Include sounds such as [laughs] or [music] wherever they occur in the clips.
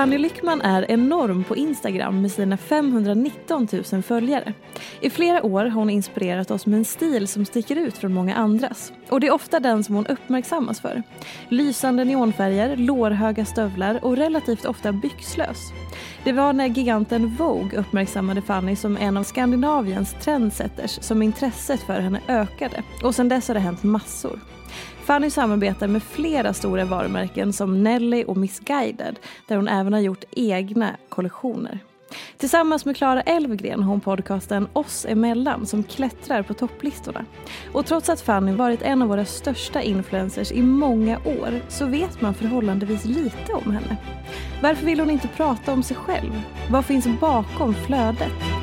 Fanny Lyckman är enorm på Instagram med sina 519 000 följare. I flera år har hon inspirerat oss med en stil som sticker ut från många andras. Och det är ofta den som hon uppmärksammas för. Lysande neonfärger, lårhöga stövlar och relativt ofta byxlös. Det var när giganten Vogue uppmärksammade Fanny som en av Skandinaviens trendsetters som intresset för henne ökade. Och sedan dess har det hänt massor. Fanny samarbetar med flera stora varumärken som Nelly och Missguided där hon även har gjort egna kollektioner. Tillsammans med Klara Elvgren har hon podcasten Oss emellan som klättrar på topplistorna. Och trots att Fanny varit en av våra största influencers i många år så vet man förhållandevis lite om henne. Varför vill hon inte prata om sig själv? Vad finns bakom flödet?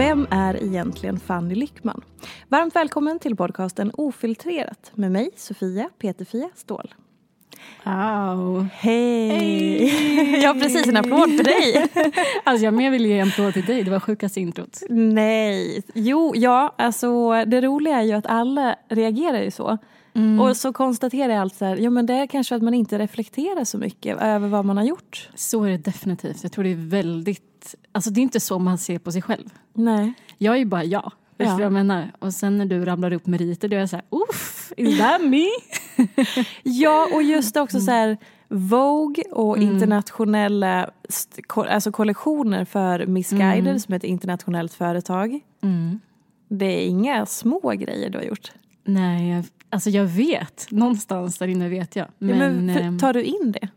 Vem är egentligen Fanny Lyckman? Varmt välkommen till podcasten Ofiltrerat med mig, Sofia Peterfia Ståhl. Au. Hej! Hey. [laughs] Jag har precis en applåd för dig. [laughs] alltså jag mer vill ge en applåd till dig, det var sjukaste introt. Nej, jo, ja, alltså det roliga är ju att alla reagerar ju så. Mm. Och så konstaterar jag allt så här, ja men det är kanske att man inte reflekterar så mycket över vad man har gjort. Så är det definitivt. Jag tror det är väldigt, alltså det är inte så man ser på sig själv. Nej. Jag är ju bara jag. Förstår ja. jag menar? Och sen när du ramlar upp meriter då är jag så här, uff, is that me? [laughs] ja, och just också så här Vogue och mm. internationella alltså kollektioner för Missguided mm. som är ett internationellt företag. Mm. Det är inga små grejer du har gjort. Nej, jag, alltså jag vet. Någonstans där inne vet jag. Men, ja, men för, ehm, tar du in det?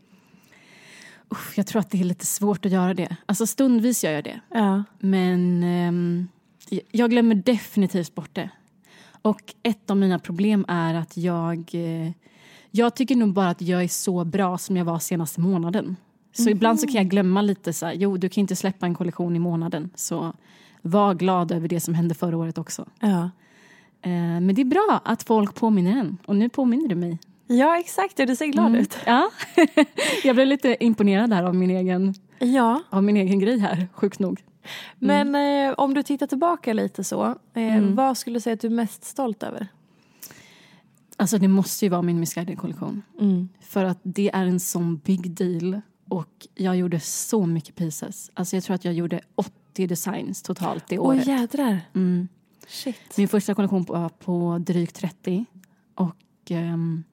Uff, jag tror att det är lite svårt att göra det. Alltså stundvis gör jag det. Ja. Men um, jag glömmer definitivt bort det. Och ett av mina problem är att jag... Eh, jag tycker nog bara att jag är så bra som jag var senaste månaden. Så mm. ibland så kan jag glömma lite så här, jo du kan inte släppa en kollektion i månaden. Så var glad över det som hände förra året också. Ja. Eh, men det är bra att folk påminner en. Och nu påminner du mig. Ja exakt, du ser glad mm. ut. Ja. [laughs] jag blev lite imponerad här av min egen, ja. av min egen grej här, sjukt nog. Men mm. eh, om du tittar tillbaka lite så, eh, mm. vad skulle du säga att du är mest stolt över? Alltså det måste ju vara min Misguided-kollektion. Mm. För att det är en sån big deal och jag gjorde så mycket pieces. Alltså jag tror att jag gjorde 80 designs totalt det året. Åh jädrar! Mm. Min första kollektion var på drygt 30 och um,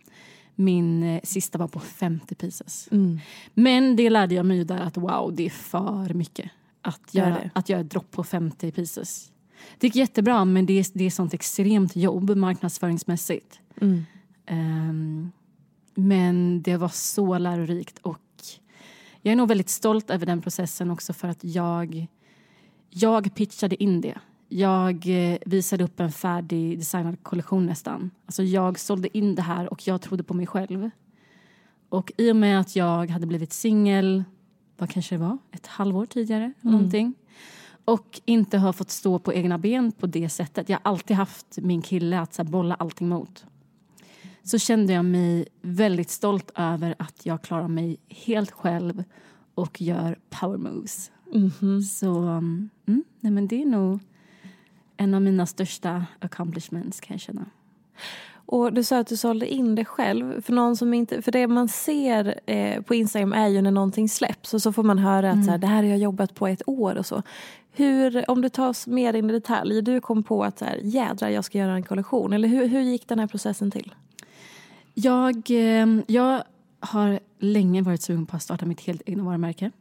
min eh, sista var på 50 pieces. Mm. Men det lärde jag mig ju där att wow, det är för mycket att göra, att göra ett dropp på 50 pieces. Det gick jättebra men det är, det är sånt extremt jobb marknadsföringsmässigt. Mm. Um, men det var så lärorikt och jag är nog väldigt stolt över den processen också för att jag jag pitchade in det. Jag eh, visade upp en färdig designad kollektion nästan. Alltså jag sålde in det här och jag trodde på mig själv. Och i och med att jag hade blivit singel, vad kanske det var, ett halvår tidigare, mm. någonting. Och inte har fått stå på egna ben på det sättet. Jag har alltid haft min kille att så bolla allting mot. Så kände jag mig väldigt stolt över att jag klarar mig helt själv och gör power moves. Mm -hmm. Så mm, nej men det är nog en av mina största accomplishments kan jag känna. Och Du sa att du sålde in det själv. För, någon som inte, för det man ser eh, på Instagram är ju när någonting släpps och så får man höra att mm. så här, det här har jag jobbat på ett år och så. Hur, om du tar oss mer in i detalj, du kom på att så här, jädrar jag ska göra en kollektion. Eller hur, hur gick den här processen till? Jag, eh, jag har länge varit sugen på att starta mitt helt egna varumärke.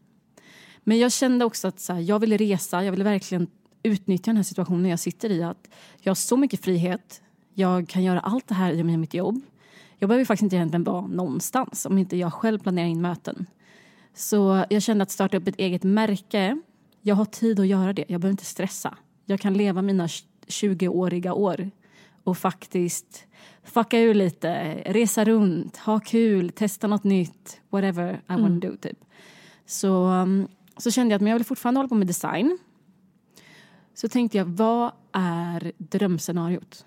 Men jag kände också att så här, jag ville resa, jag ville verkligen utnyttja den här situationen jag sitter i. Att jag har så mycket frihet, jag kan göra allt det här i mitt jobb. Jag behöver faktiskt inte egentligen vara någonstans om inte jag själv planerar in möten. Så jag kände att starta upp ett eget märke, jag har tid att göra det. Jag behöver inte stressa. Jag kan leva mina 20-åriga år och faktiskt fucka ur lite, resa runt, ha kul, testa något nytt, whatever I mm. want to do. Typ. Så, um, så kände jag att men jag vill fortfarande hålla på med design. Så tänkte jag, vad är drömscenariot?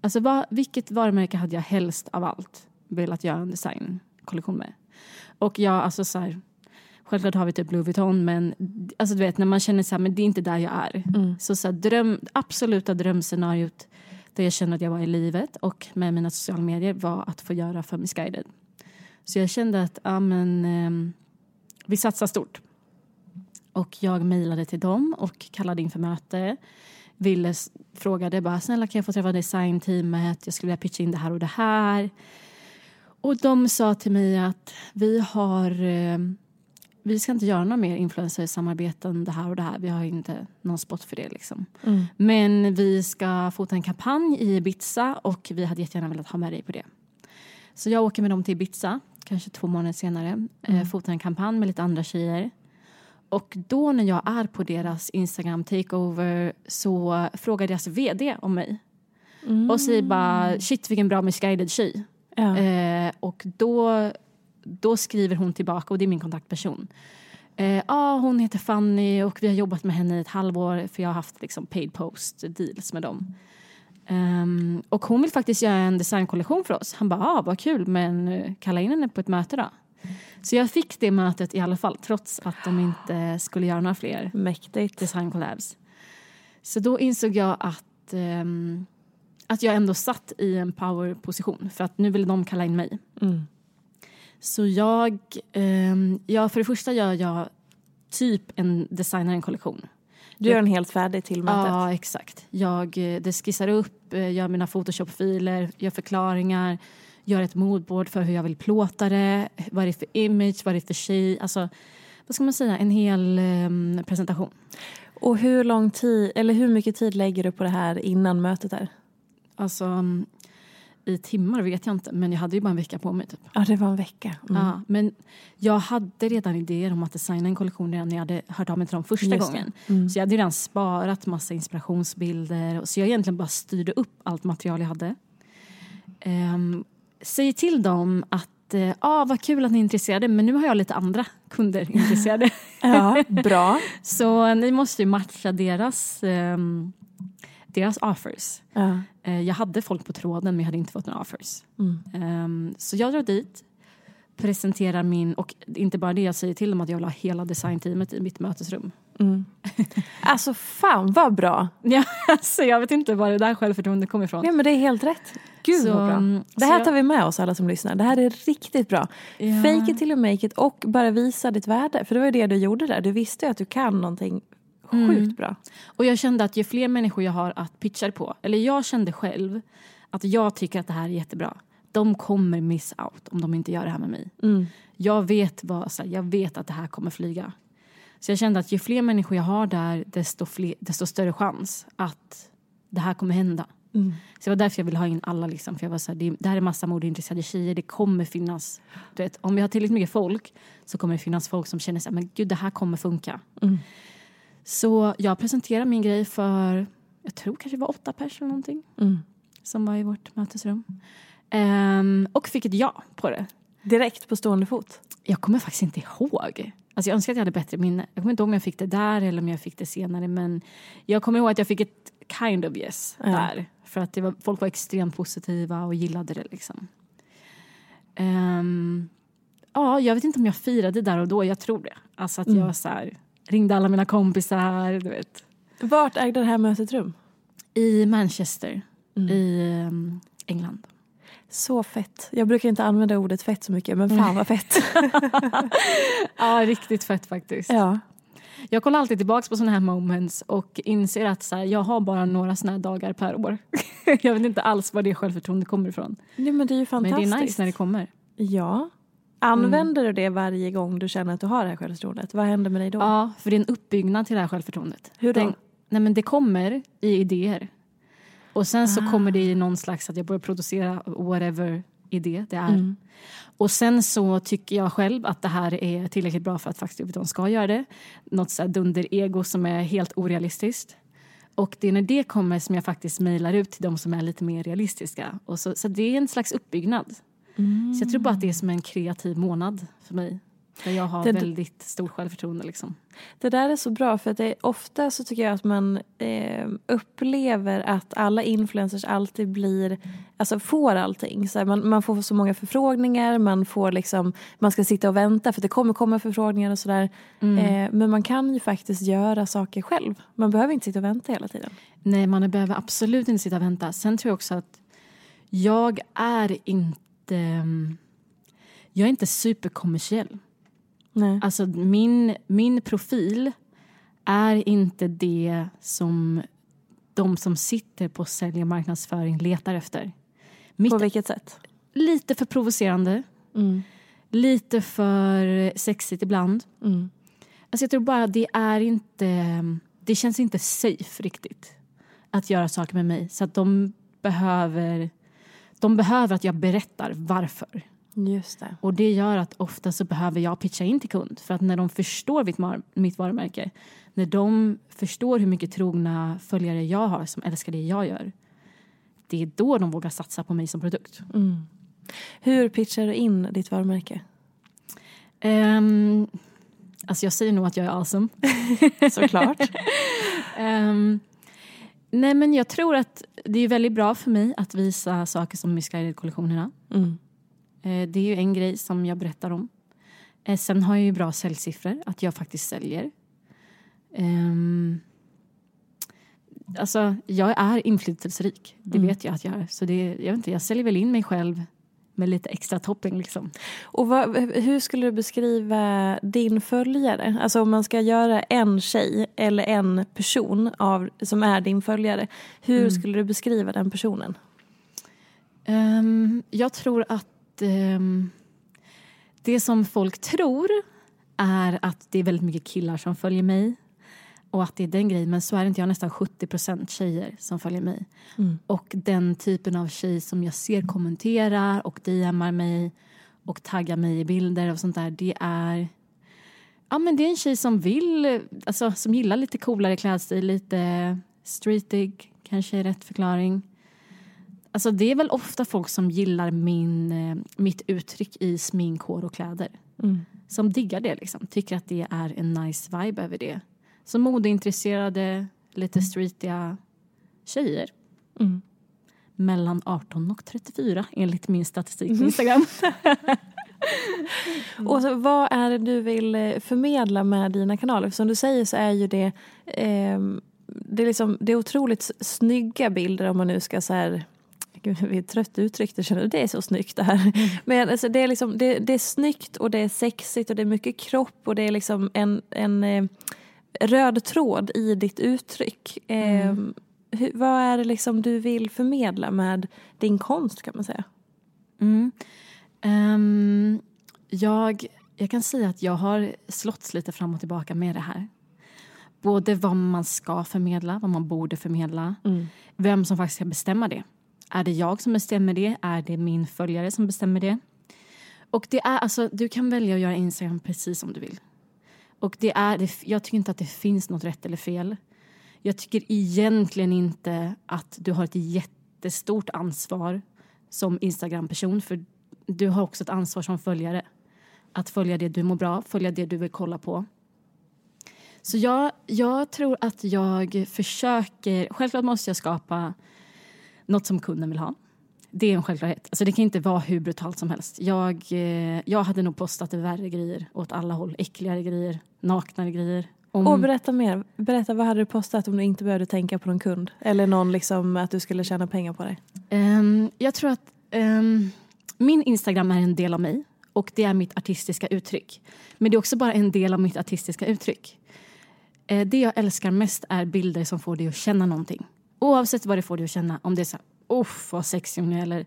Alltså vad, vilket varumärke hade jag helst av allt velat göra en designkollektion med? Och jag, alltså så här, självklart har vi typ Louis Vuitton men alltså du vet när man känner så här, men det är inte där jag är. Mm. Så, så här, dröm, absoluta drömscenariot där jag kände att jag var i livet och med mina sociala medier var att få göra för Misguided. Så jag kände att ja, men, eh, vi satsar stort. Och jag mejlade till dem och kallade in för möte. Ville, frågade bara snälla kan jag få träffa designteamet, jag skulle vilja pitcha in det här och det här. Och de sa till mig att vi har eh, vi ska inte göra några mer influencersamarbeten det här och det här. Vi har inte någon spot för det. Liksom. Mm. Men vi ska fota en kampanj i Ibiza och vi hade jättegärna velat ha med dig på det. Så jag åker med dem till Ibiza, kanske två månader senare. Eh, mm. fotar en kampanj med lite andra tjejer. Och då när jag är på deras Instagram takeover så frågar deras vd om mig. Mm. Och säger bara shit vilken bra misguided tjej. Ja. Eh, och då då skriver hon tillbaka, och det är min kontaktperson. Eh, ah, hon heter Fanny och vi har jobbat med henne i ett halvår för jag har haft liksom, paid post deals med dem. Um, och hon vill faktiskt göra en designkollektion för oss. Han bara, ah, vad kul, men uh, kalla in henne på ett möte då. Så jag fick det mötet i alla fall, trots att de inte skulle göra några fler Mäktigt. designcollabs. Så då insåg jag att, um, att jag ändå satt i en powerposition för att nu ville de kalla in mig. Mm. Så jag, eh, ja, för det första gör jag typ en designar en kollektion. Du gör den helt färdig till mötet? Ja, exakt. Jag eh, det skissar upp, eh, gör mina Photoshop-filer, gör förklaringar, gör ett moodboard för hur jag vill plåta det, vad är det för image, vad är det för tjej, alltså vad ska man säga, en hel eh, presentation. Och hur lång tid, eller hur mycket tid lägger du på det här innan mötet är? Alltså, i timmar vet jag inte, men jag hade ju bara en vecka på mig. Typ. Ja, det var en vecka. Mm. Ja, men jag hade redan idéer om att designa en kollektion redan när jag hade hört av mig till dem första Just gången. Mm. Så jag hade redan sparat massa inspirationsbilder. Så jag egentligen bara styrde upp allt material jag hade. Um, säger till dem att uh, ah, vad kul att ni är intresserade men nu har jag lite andra kunder [laughs] intresserade. ja, bra. [laughs] så ni måste ju matcha deras um, deras offers. Uh. Jag hade folk på tråden men jag hade inte fått några offers. Mm. Um, så jag drar dit, presenterar min, och inte bara det, jag säger till dem att jag vill ha hela designteamet i mitt mötesrum. Mm. alltså fan vad bra! [laughs] ja, alltså, jag vet inte var det där självförtroendet kommer ifrån. Ja men det är helt rätt. Gud så, vad bra. Det här tar vi med oss alla som lyssnar. Det här är riktigt bra. Ja. Fake it till you make it och bara visa ditt värde. För det var det du gjorde där. Du visste att du kan någonting Sjukt mm. bra. Och jag kände att ju fler människor jag har att pitcha på, eller jag kände själv att jag tycker att det här är jättebra. De kommer miss out om de inte gör det här med mig. Mm. Jag, vet vad, så här, jag vet att det här kommer flyga. Så jag kände att ju fler människor jag har där, desto, fler, desto större chans att det här kommer hända. Mm. Så det var därför jag ville ha in alla. Liksom, för jag var så här, det, det här är massa modeintresserade tjejer. Det kommer finnas... Du vet, om vi har tillräckligt mycket folk så kommer det finnas folk som känner att det här kommer funka. Mm. Så jag presenterade min grej för, jag tror kanske det var åtta personer eller någonting Mm. som var i vårt mötesrum. Ehm, och fick ett ja på det. Direkt på stående fot? Jag kommer faktiskt inte ihåg. Alltså jag önskar att jag hade bättre minne. Jag kommer inte ihåg om jag fick det där eller om jag fick det senare. Men jag kommer ihåg att jag fick ett kind of yes Ja. där. För att det var, folk var extremt positiva och gillade det. Liksom. Ehm, ja, jag vet inte om jag firade där och då. Jag tror det. Alltså att Mm. jag så här, ringde alla mina kompisar. Du vet. Vart ägde det här mötet rum? I Manchester Mm. i ehm, England. Så fett. Jag brukar inte använda ordet fett så mycket, men fan vad fett. [laughs] Ja, riktigt fett faktiskt. ja. Jag kollar alltid tillbaka på såna här moments och inser att så här, jag har bara några såna här dagar per år. [laughs] jag vet inte alls var det självförtroendet kommer ifrån. Nej, men det är ju Men fantastiskt. det är nice när det kommer. Ja. Använder du det varje gång du känner att du har det här självförtroendet? Vad händer med dig då? Ja, för det är en uppbyggnad till det här självförtroendet. Hur då? Den, nej men det kommer i idéer. Och sen så Ah. kommer det i någon slags att jag börjar producera whatever idé det är. Mm. Och sen så tycker jag själv att det här är tillräckligt bra för att faktiskt Vuitton ska göra det. Något så dunder-ego som är helt orealistiskt. Och det är när det kommer som jag faktiskt mejlar ut till de som är lite mer realistiska. Och så, så det är en slags uppbyggnad. Så jag tror bara att det är som en kreativ månad för mig. Där jag har Det- väldigt stort självförtroende. Liksom. Det där är så bra för att det ofta så tycker jag att man eh, upplever att alla influencers alltid blir, alltså får allting. Så här, man, man får så många förfrågningar, man får liksom, man ska sitta och vänta för det kommer komma förfrågningar och sådär. Eh, men man kan ju faktiskt göra saker själv. Man behöver inte sitta och vänta hela tiden. Nej, man behöver absolut inte sitta och vänta. Sen tror jag också att jag är inte... Jag är inte superkommersiell. Nej. Alltså min, min profil är inte det som de som sitter på sälj och marknadsföring letar efter. Mitt På vilket sätt? lite för provocerande, Mm. lite för sexigt ibland. Mm. Alltså jag tror bara det är inte... Det känns inte safe riktigt att göra saker med mig. Så att de behöver, de behöver att jag berättar varför. Just det. Och det gör att ofta så behöver jag pitcha in till kund. För att när de förstår mitt, varumärke, när de förstår hur mycket trogna följare jag har som älskar det jag gör. Det är då de vågar satsa på mig som produkt. Mm. Hur pitchar du in ditt varumärke? Um, alltså jag säger nog att jag är awesome. [laughs] Såklart. Ehm, nej men jag tror att det är väldigt bra för mig att visa saker som Misguided-kollektionerna. Mm. Eh, det är ju en grej som jag berättar om. Eh, sen har jag ju bra säljsiffror, att jag faktiskt säljer. Ehm, alltså, jag är inflytelserik. Det Mm. vet jag att jag är. Så det, jag, vet inte, jag säljer väl in mig själv med lite extra topping. Liksom. Och vad, hur skulle du beskriva din följare? Alltså om man ska göra en tjej eller en person av, som är din följare. Hur Mm. skulle du beskriva den personen? Ehm, jag tror att ehm, det som folk tror är att det är väldigt mycket killar som följer mig och att det är den grejen. Men så är det inte. Jag har nästan 70% tjejer som följer mig. Mm. Och den typen av tjej som jag ser kommenterar och DMar mig och taggar mig i bilder och sånt där. Det är, ja, men det är en tjej som vill, alltså, som gillar lite coolare klädstil, lite streetig kanske är rätt förklaring. Alltså det är väl ofta folk som gillar min, eh, mitt uttryck i smink, hår och kläder. Mm. Som diggar det liksom. Tycker att det är en nice vibe över det. Som modeintresserade, lite streetiga tjejer. Mm. Mellan 18 och 34 enligt min statistik på Instagram. [laughs] Och så, vad är det du vill eh, förmedla med dina kanaler? För som du säger så är ju det, ehm, det, är liksom, det är otroligt snygga bilder om man nu ska så här Gud, vi är trött uttryckta, känner du? Det är så snyggt det här. Men alltså, det, är liksom, det, det är snyggt och det är sexigt och det är mycket kropp och det är liksom en, en eh, röd tråd i ditt uttryck. Eh, hur, vad är det liksom du vill förmedla med din konst kan man säga? Mm. Ehm, jag, jag kan säga att jag har slått lite fram och tillbaka med det här. Både vad man ska förmedla, vad man borde förmedla. Vem som faktiskt ska bestämma det. Är det jag som bestämmer det? Är det min följare som bestämmer det? Och det är alltså, du kan välja att göra Instagram precis som du vill. Och det är, det, jag tycker inte att det finns något rätt eller fel. Jag tycker egentligen inte att du har ett jättestort ansvar som Instagram-person för du har också ett ansvar som följare. Att följa det du mår bra, följa det du vill kolla på. Så jag, jag tror att jag försöker... Självklart måste jag skapa något som kunden vill ha. Det är en självklarhet. Alltså det kan inte vara hur brutalt som helst. Jag, eh, jag hade nog postat värre grejer åt alla håll. Äckligare grejer, naknare grejer. Om... Och berätta mer. Berätta, vad hade du postat om du inte behövde tänka på någon kund? Eller någon liksom att du skulle tjäna pengar på det? Um, jag tror att um, min Instagram är en del av mig och det är mitt artistiska uttryck. Men det är också bara en del av mitt artistiska uttryck. Uh, det jag älskar mest är bilder som får dig att känna någonting. Oavsett vad det får dig att känna. Om det är så här, uff vad sexig hon är eller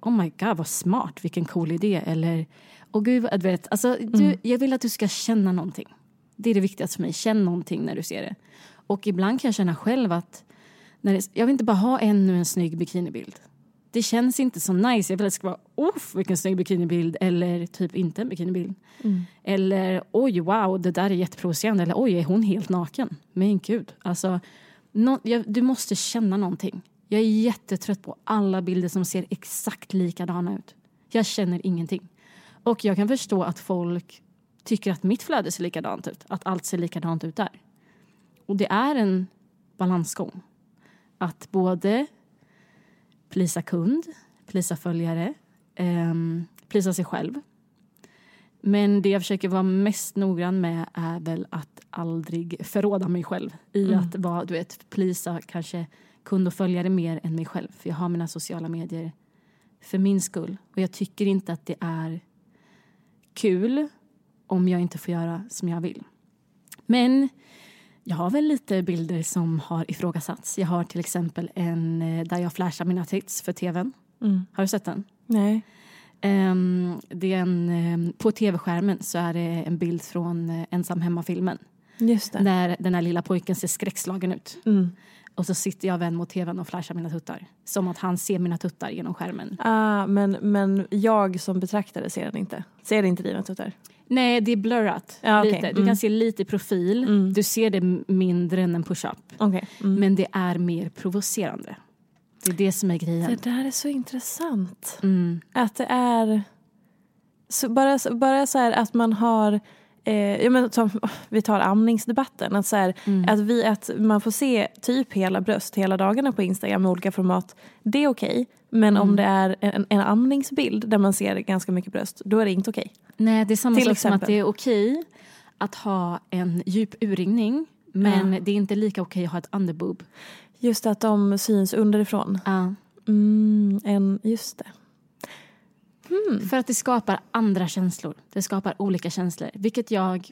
oh my god vad smart, vilken cool idé eller åh gud, du vet, alltså, du, mm. jag vill att du ska känna någonting. Det är det viktigaste för mig, känn någonting när du ser det. Och ibland kan jag känna själv att när det, jag vill inte bara ha ännu en snygg bikinibild. Det känns inte så nice. Jag vill att det ska vara uff vilken snygg bikinibild eller typ inte en bikinibild. Mm. Eller oj wow det där är jätteprovocerande eller oj är hon helt naken? Men gud, alltså no, jag, du måste känna någonting. Jag är jättetrött på alla bilder som ser exakt likadana ut. Jag känner ingenting. Och jag kan förstå att folk tycker att mitt flöde ser likadant ut. Att allt ser likadant ut där. Och det är en balansgång. Att både plisa kund, plisa följare, eh, plisa sig själv. Men det jag försöker vara mest noggrann med är väl att aldrig förråda mig själv i mm. att vara, du vet, plisa kanske kund och följare mer än mig själv. För jag har mina sociala medier för min skull. Och jag tycker inte att det är kul om jag inte får göra som jag vill. Men jag har väl lite bilder som har ifrågasatts. Jag har till exempel en eh, där jag flashar mina tits för tvn. Mm. Har du sett den? Nej. Um, det är en, um, på tv-skärmen så är det en bild från uh, Ensam hemma-filmen. Just det. Där den här lilla pojken ser skräckslagen ut. Mm. Och så sitter jag vänd mot tvn och flashar mina tuttar. Som att han ser mina tuttar genom skärmen. Ah, men, men jag som betraktare ser den inte. Ser inte dina tuttar? Nej, det är blurrat. Lite. okay. Du mm. kan se lite profil. Mm. Du ser det mindre än en push-up. Okay. Mm. Men det är mer provocerande. Det är det som är grejen. Det där är så intressant. Mm. Att det är... Så bara, bara så här att man har Eh, ja, men som, vi tar amningsdebatten. Att, så här, mm. att, vi, att man får se typ hela bröst hela dagarna på Instagram med olika format. Det är okej. Okay, men mm. om det är en, en amningsbild där man ser ganska mycket bröst, då är det inte okej. Okay. Nej, det är samma Till sak exempel. som att det är okej okay att ha en djup urringning. Men ja. det är inte lika okej att ha ett underboob. Just att de syns underifrån. Ja. Mm, en, just det. Mm. För att det skapar andra känslor. Det skapar olika känslor. Vilket jag,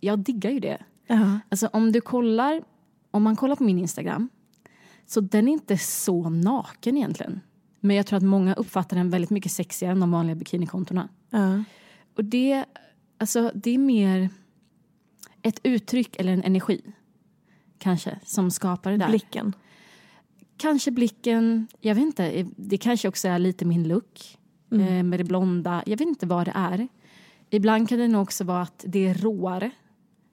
jag diggar ju det. Uh-huh. Alltså om du kollar, om man kollar på min Instagram. Så den är inte så naken egentligen. Men jag tror att många uppfattar den väldigt mycket sexigare än de vanliga bikinikontona. Uh-huh. Och det, alltså, det är mer ett uttryck eller en energi. Kanske, som skapar det där. Blicken. Kanske blicken, jag vet inte. Det kanske också är lite min look mm. Eh, med det blonda. Jag vet inte vad det är. Ibland kan det nog också vara att det är råare.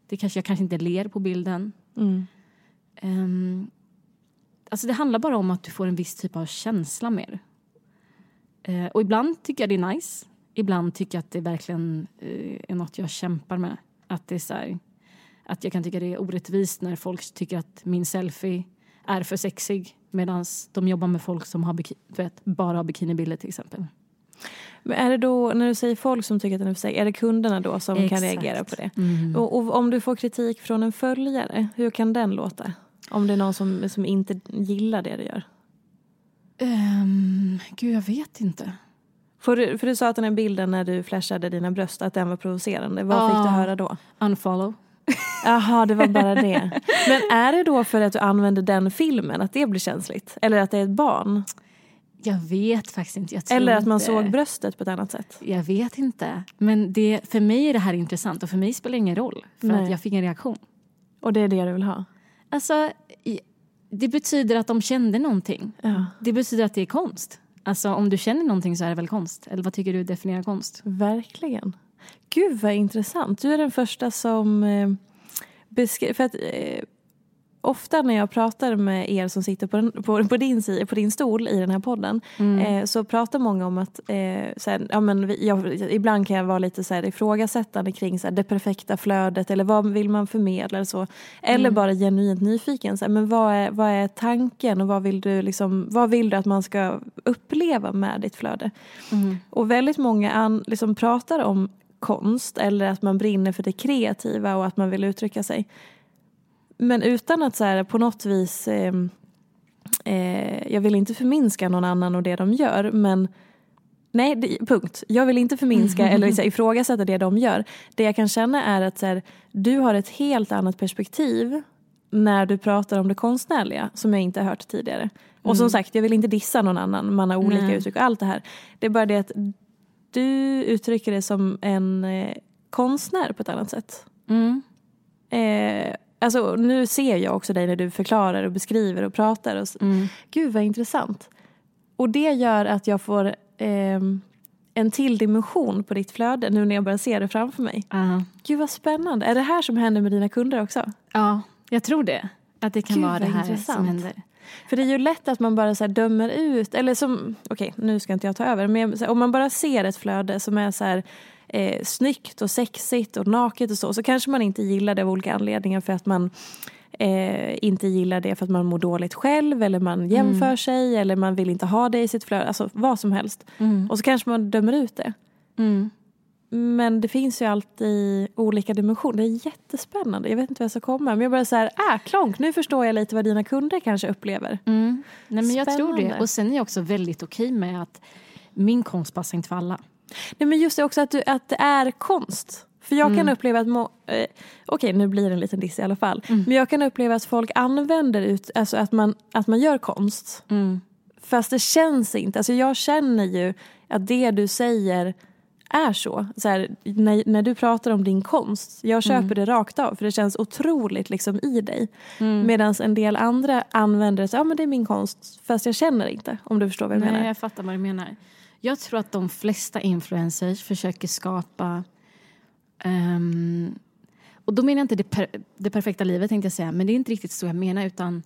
Det kanske, jag kanske inte ler på bilden. Mm. Um, alltså det handlar bara om att du får en viss typ av känsla mer. Uh, och ibland tycker jag det är nice. Ibland tycker jag att det verkligen uh, är något jag kämpar med. Att det är så här, att jag kan tycka det är orättvist när folk tycker att min selfie är för sexig medan de jobbar med folk som har vet, bara har bikinibilder till exempel. Men är det då, när du säger folk som tycker att den är för sig, är det kunderna då som Exakt. kan reagera på det? Mm. Och, och, om du får kritik från en följare, hur kan den låta? Om det är någon som, som inte gillar det du gör? Um, gud, jag vet inte. För du, för du sa att den här bilden när du flashade dina bröst, att den var provocerande. Vad ah, fick du höra då? Unfollow. Jaha, det var bara det. [laughs] Men är det då för att du använder den filmen, att det blir känsligt? Eller att det är ett barn? Jag vet faktiskt inte. Eller att man inte. såg bröstet på ett annat sätt. Jag vet inte. Men det, för mig är det här intressant och för mig spelar det ingen roll. För Nej. att jag fick en reaktion. Och det är det du vill ha? Alltså, det betyder att de kände någonting. Ja. Det betyder att det är konst. Alltså om du känner någonting så är det väl konst? Eller vad tycker du definierar konst? Verkligen. Gud vad intressant. Du är den första som eh, beskriver... För att, eh, ofta när jag pratar med er som sitter på, den, på, på, din, på din stol i den här podden Mm. eh, så pratar många om att eh, såhär, ja, men vi- jag, ibland kan jag vara lite såhär, ifrågasättande kring såhär, det perfekta flödet eller vad vill man förmedla eller så. Eller bara genuint nyfiken. Såhär, men vad är, vad är tanken och vad vill, du liksom, vad vill du att man ska uppleva med ditt flöde? Mm. Och väldigt många an, liksom pratar om konst eller att man brinner för det kreativa och att man vill uttrycka sig. Men utan att så här, på något vis, eh, eh, jag vill inte förminska någon annan och det de gör men Nej, det, punkt. Jag vill inte förminska [laughs] eller ifrågasätta det de gör. Det jag kan känna är att så här, du har ett helt annat perspektiv när du pratar om det konstnärliga som jag inte har hört tidigare. Och som sagt, jag vill inte dissa någon annan. Man har olika Nej. uttryck och allt det här. Det är bara det att du uttrycker det som en eh, konstnär på ett annat sätt. Mm. Eh, alltså, nu ser jag också dig när du förklarar och beskriver och pratar. Och, Mm. Gud vad intressant. Och det gör att jag får ehm, en till dimension på ditt flöde nu när jag börjar se det framför mig. Ja. Gud vad spännande. Är det här som händer med dina kunder också? ja, jag tror det. Att det kan Gud, vara det här intressant. som händer. För det är ju lätt att man bara så dömer ut, eller som, okej nu ska inte jag ta över, men här, om man bara ser ett flöde som är så här eh, snyggt och sexigt och naket och så, så kanske man inte gillar det av olika anledningar för att man eh, inte gillar det för att man mår dåligt själv eller man jämför sig eller man vill inte ha det i sitt flöde, alltså vad som helst. Och så kanske man dömer ut det. Mm. Men det finns ju alltid olika dimensioner. Det är jättespännande. Jag vet inte vad jag ska komma. Men jag bara så här, äh, klonk, nu förstår jag lite vad dina kunder kanske upplever. Mm. Nej, men jag tror det. Och sen är jag också väldigt okej med att min konst passar inte för alla. Nej, men just det också att, du, att det är konst. För jag kan uppleva att, må, eh, okej nu blir det en liten diss i alla fall. Men jag kan uppleva att folk använder ut, alltså att man, att man gör konst. Mm. Fast det känns inte, alltså jag känner ju att det du säger är så. så här, när, när du pratar om din konst, jag köper det rakt av för det känns otroligt liksom i dig. Medan en del andra använder det så ja men det är min konst fast jag känner inte om du förstår vad jag Nej, menar. jag fattar vad du menar. Jag tror att de flesta influencers försöker skapa... ehm, och då menar jag inte det, per, det perfekta livet, tänkte jag säga. Men det är inte riktigt så jag menar. Utan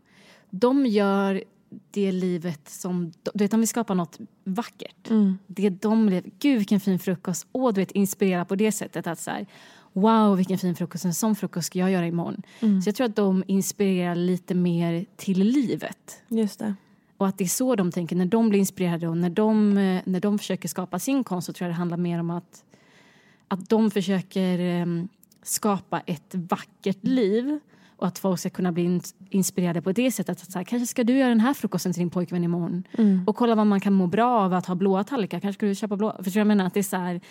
de gör det livet som... Du vet, de vill skapa något vackert. Det de lever. Gud, vilken fin frukost. Åh, du vet, inspirera på det sättet. att så här, Wow, vilken fin frukost. En sån frukost ska jag göra imorgon. Så jag tror att de inspirerar lite mer till livet. Just det. Och att det är så de tänker när de blir inspirerade och när de, eh, när de försöker skapa sin konst så tror jag det handlar mer om att, att de försöker eh, skapa ett vackert liv och att folk ska kunna bli in, inspirerade på det sättet. Att så här, kanske ska du göra den här frukosten till din pojkvän imorgon och kolla vad man kan må bra av att ha blåa tallrikar. Kanske ska du köpa blå. Förstår jag menar? Att det är så här,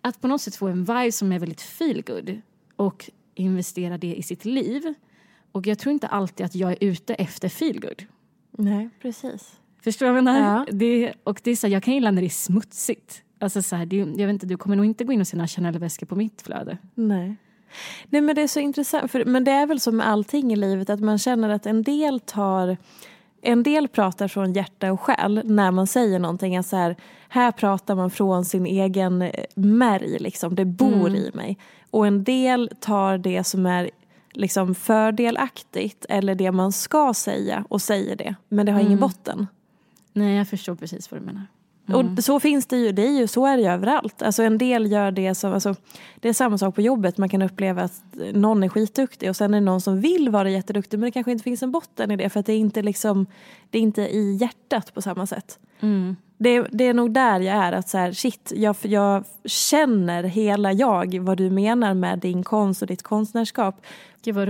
att på något sätt få en vibe som är väldigt feel good och investera det i sitt liv. Och jag tror inte alltid att jag är ute efter feel good. Nej, precis. Förstår du vad jag menar? Ja. Det, och det är så här, jag kan gilla när det är smutsigt. Alltså så här, det, jag vet inte, du kommer nog inte gå in och se några Chanel-väskor på mitt flöde. Nej. Nej men det är så intressant, för, men det är väl som med allting i livet att man känner att en del tar en del pratar från hjärta och själ när man säger någonting. Att så här, här pratar man från sin egen eh, märg, liksom. det bor i mig. Och en del tar det som är liksom fördelaktigt eller det man ska säga och säger det. Men det har ingen botten. Nej, jag förstår precis vad du menar. Och så finns det ju, det är ju, så är det ju överallt. Alltså en del gör det som, alltså, det är samma sak på jobbet. Man kan uppleva att någon är skitduktig och sen är det någon som vill vara jätteduktig men det kanske inte finns en botten i det för att det är inte liksom, det är inte i hjärtat på samma sätt. Det, det är nog där jag är, att så här, shit, jag, jag känner hela jag vad du menar med din konst och ditt konstnärskap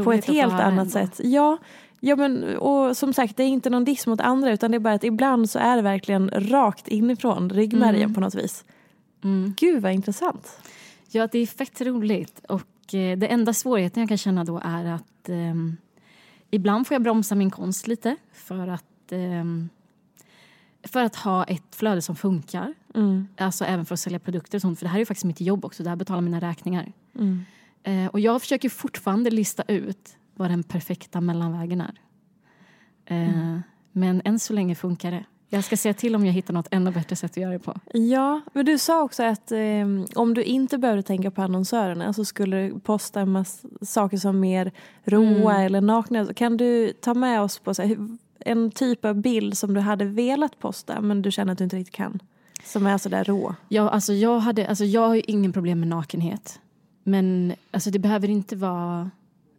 på ett helt annat ändå. sätt. Ja, ja men, och som sagt det är inte någon diss mot andra utan det är bara att ibland så är det verkligen rakt inifrån ryggmärgen Mm. på något vis. Gud vad intressant. Ja, det är fett roligt. Och eh, det enda svårigheten jag kan känna då är att ehm, ibland får jag bromsa min konst lite för att ehm, för att ha ett flöde som funkar. Alltså även för att sälja produkter och sånt. För det här är ju faktiskt mitt jobb också. Det här betalar mina räkningar. Eh, och jag försöker fortfarande lista ut vad den perfekta mellanvägen är. Eh, Men än så länge funkar det. Jag ska se till om jag hittar något ännu bättre sätt att göra det på. Ja, men du sa också att eh, om du inte behövde tänka på annonsörerna så skulle du posta en massa saker som mer råa Mm. eller nakna. Kan du ta med oss på så här, en typ av bild som du hade velat posta men du känner att du inte riktigt kan? Som är sådär rå. Jag, alltså, jag, hade, alltså, jag har ju ingen problem med nakenhet. Men alltså, det behöver inte vara...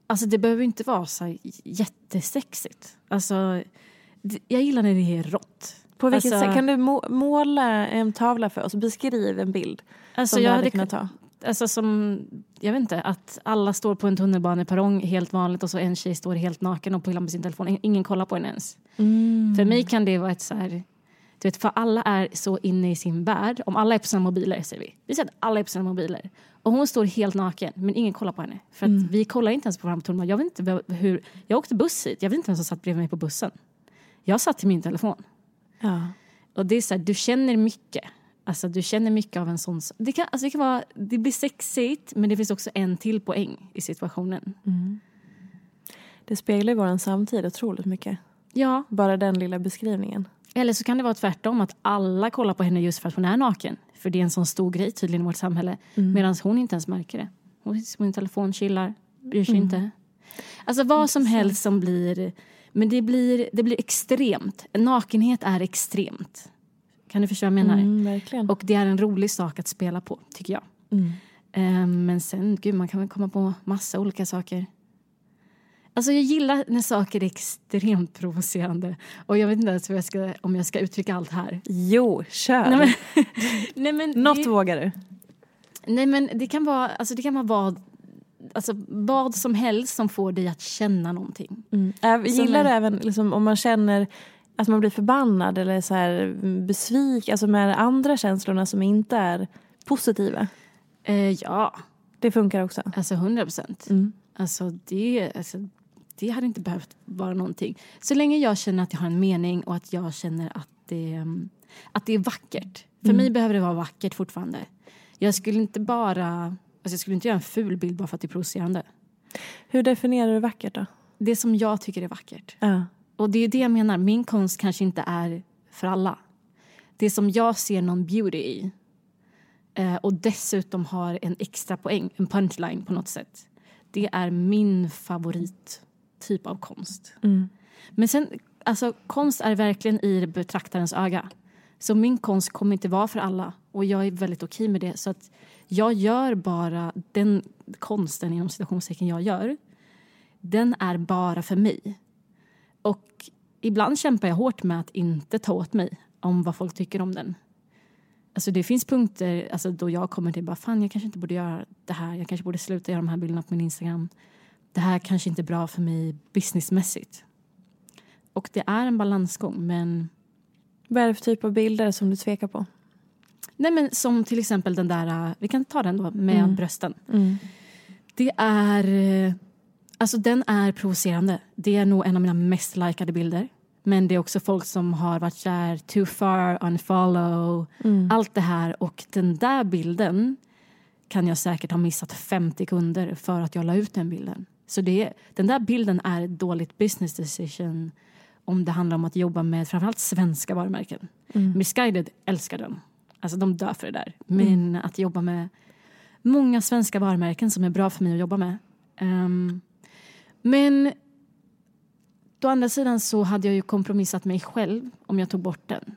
Alltså, det behöver inte vara så jättesexigt. Alltså, jag gillar när det är rått. På vilket Alltså- sätt? Kan du må- måla en tavla för oss? Beskriv en bild Alltså, som du jag hade hade kunnat ta. Alltså som, jag vet inte, att alla står på en tunnelbaneperrong helt vanligt och så en tjej står helt naken och pillar med sin telefon. Ingen kollar på henne ens. För mig kan det vara ett så här, du vet, för alla är så inne i sin värld. Om alla är på sina mobiler, säger vi. Vi säger att alla är på sina mobiler. Och hon står helt naken, men ingen kollar på henne. För att vi kollar inte ens på varandra på tunnelbanan. Jag vet inte hur, jag åkte buss hit, jag vet inte vem som satt bredvid mig på bussen. Jag satt till min telefon. Ja. Och det är så här, du känner mycket. Alltså du känner mycket av en sån... Det, kan, alltså det, kan vara, det blir sexigt men det finns också en till poäng i situationen. Det speglar ju vår samtid otroligt mycket. Ja, Bara den lilla beskrivningen. Eller så kan det vara tvärtom att alla kollar på henne just för att hon är naken. För det är en sån stor grej tydligen i vårt samhälle. Medan hon inte ens märker det. Hon sitter på sin telefon, chillar, bryr sig inte. Alltså vad som helst som blir... Men det blir, det blir extremt. Nakenhet är extremt. Kan du förstå vad jag menar? Mm. Och det är en rolig sak att spela på, tycker jag. Eh, Men sen, gud, man kan väl komma på massa olika saker. Alltså jag gillar när saker är extremt provocerande. Och jag vet inte ens jag ska, om jag ska uttrycka allt här. Jo, kör! Nej, men, [laughs] nej, men, Något det, vågar du. nej men det kan vara, alltså det kan vara vad, alltså vad som helst som får dig att känna någonting. Mm. Äh, Som gillar du även liksom, om man känner att man blir förbannad eller så här, besviken, alltså med andra känslorna som inte är positiva? Eh, ja, Det funkar också. alltså 100 procent. Mm. Alltså det, alltså det hade inte behövt vara någonting. Så länge jag känner att jag har en mening och att jag känner att det, mm, att det är vackert. För mig behöver det vara vackert fortfarande. Jag skulle inte bara... Alltså jag skulle inte göra en ful bild bara för att det är provocerande. Hur definierar du vackert då? Det som jag tycker är vackert. Ja. Och det är det jag menar. Min konst kanske inte är för alla. Det som jag ser någon beauty i eh, och dessutom har en extra poäng, en punchline på något sätt. Det är min favorittyp av konst. Men sen, alltså konst är verkligen i betraktarens öga. Så min konst kommer inte vara för alla och jag är väldigt okej med det. Så att jag gör bara den konsten inom citationstecken jag gör. Den är bara för mig. Och ibland kämpar jag hårt med att inte ta åt mig om vad folk tycker om den. Alltså det finns punkter alltså då jag kommer till bara fan jag kanske inte borde göra det här. Jag kanske borde sluta göra de här bilderna på min Instagram. Det här kanske inte är bra för mig businessmässigt. Och det är en balansgång men Vad är det för typ av bilder som du tvekar på? Nej men som till exempel den där, äh, vi kan ta den då med Mm. brösten. Det är, eh, alltså den är provocerande. Det är nog en av mina mest likade bilder. Men det är också folk som har varit kär, too far, unfollow, allt det här. Och den där bilden kan jag säkert ha missat 50 kunder för att jag la ut den bilden. Så det, den där bilden är ett dåligt business decision om det handlar om att jobba med framförallt svenska varumärken. Misguided älskar den. Alltså de dör för det där. Men att jobba med många svenska varumärken som är bra för mig att jobba med. Ehm, men å andra sidan så hade jag ju kompromissat mig själv om jag tog bort den.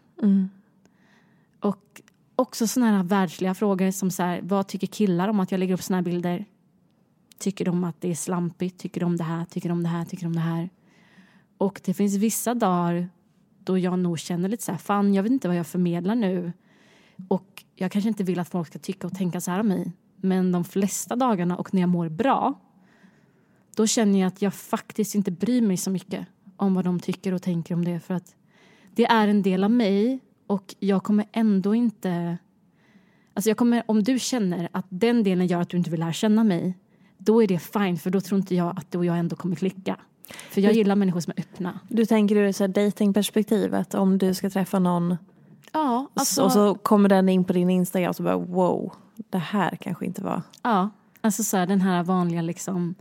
Och också såna här världsliga frågor som så här, vad tycker killar om att jag lägger upp såna här bilder? Tycker de att det är slampigt? Tycker de det här? Tycker de det här? Tycker de det här? Och det finns vissa dagar då jag nog känner lite så här, fan jag vet inte vad jag förmedlar nu. Och jag kanske inte vill att folk ska tycka och tänka så här om mig. Men de flesta dagarna och när jag mår bra, då känner jag att jag faktiskt inte bryr mig så mycket om vad de tycker och tänker om det. För att det är en del av mig och jag kommer ändå inte... Alltså jag kommer, om du känner att den delen gör att du inte vill lära känna mig, då är det fine för då tror inte jag att du och jag ändå kommer klicka. För jag Du- gillar människor som är öppna. Du tänker ur ett datingperspektiv att om du ska träffa någon Ja, alltså, och så kommer den in på din Instagram och så bara wow, det här kanske inte var... ja, alltså så här, den här vanliga liksom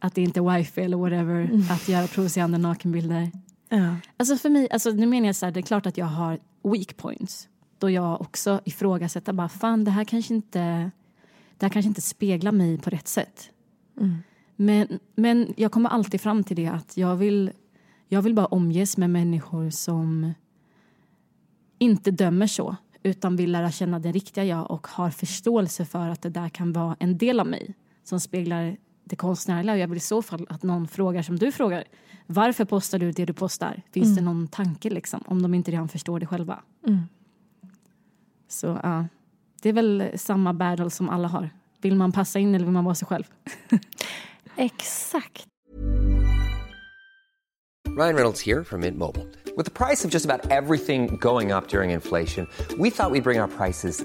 att det inte är wifi eller whatever, att göra provocerande nakenbilder. Ja. Alltså för mig, alltså nu menar jag så här, det är klart att jag har weak points. Då jag också ifrågasätter bara, fan det här kanske inte, det här kanske inte speglar mig på rätt sätt. Men, men jag kommer alltid fram till det att jag vill, jag vill bara omges med människor som inte dömer så utan vill lära känna den riktiga jag och har förståelse för att det där kan vara en del av mig som speglar det konstnärliga. Och jag vill i så fall att någon frågar som du frågar. Varför postar du det du postar? Finns det någon tanke liksom? Om de inte redan förstår det själva. Så ja, det är väl samma battle som alla har. Vill man passa in eller vill man vara sig själv? [laughs] Exakt. Ryan Reynolds here from Mint Mobile. With the price of just about everything going up during inflation, we thought we'd bring our prices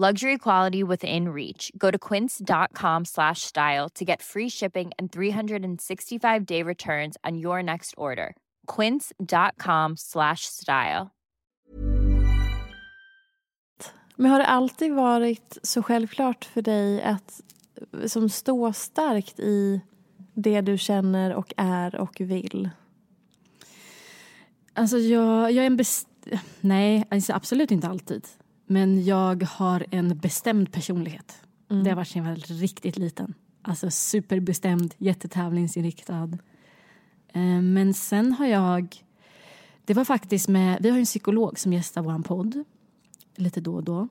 Luxury quality within reach. Go to quince.com slash style to get free shipping and 365 day returns on your next order. Quince.com slash style. Men har det alltid varit så självklart för dig att som stå starkt i det du känner och är och vill? Alltså jag, jag är en best... Nej, alltså absolut inte alltid. Men jag har en bestämd personlighet. Det har varit sedan jag var riktigt liten. Alltså superbestämd, jättetävlingsinriktad. Eh, Men sen har jag... Det var faktiskt med... Vi har en psykolog som gästar vår podd lite då och då.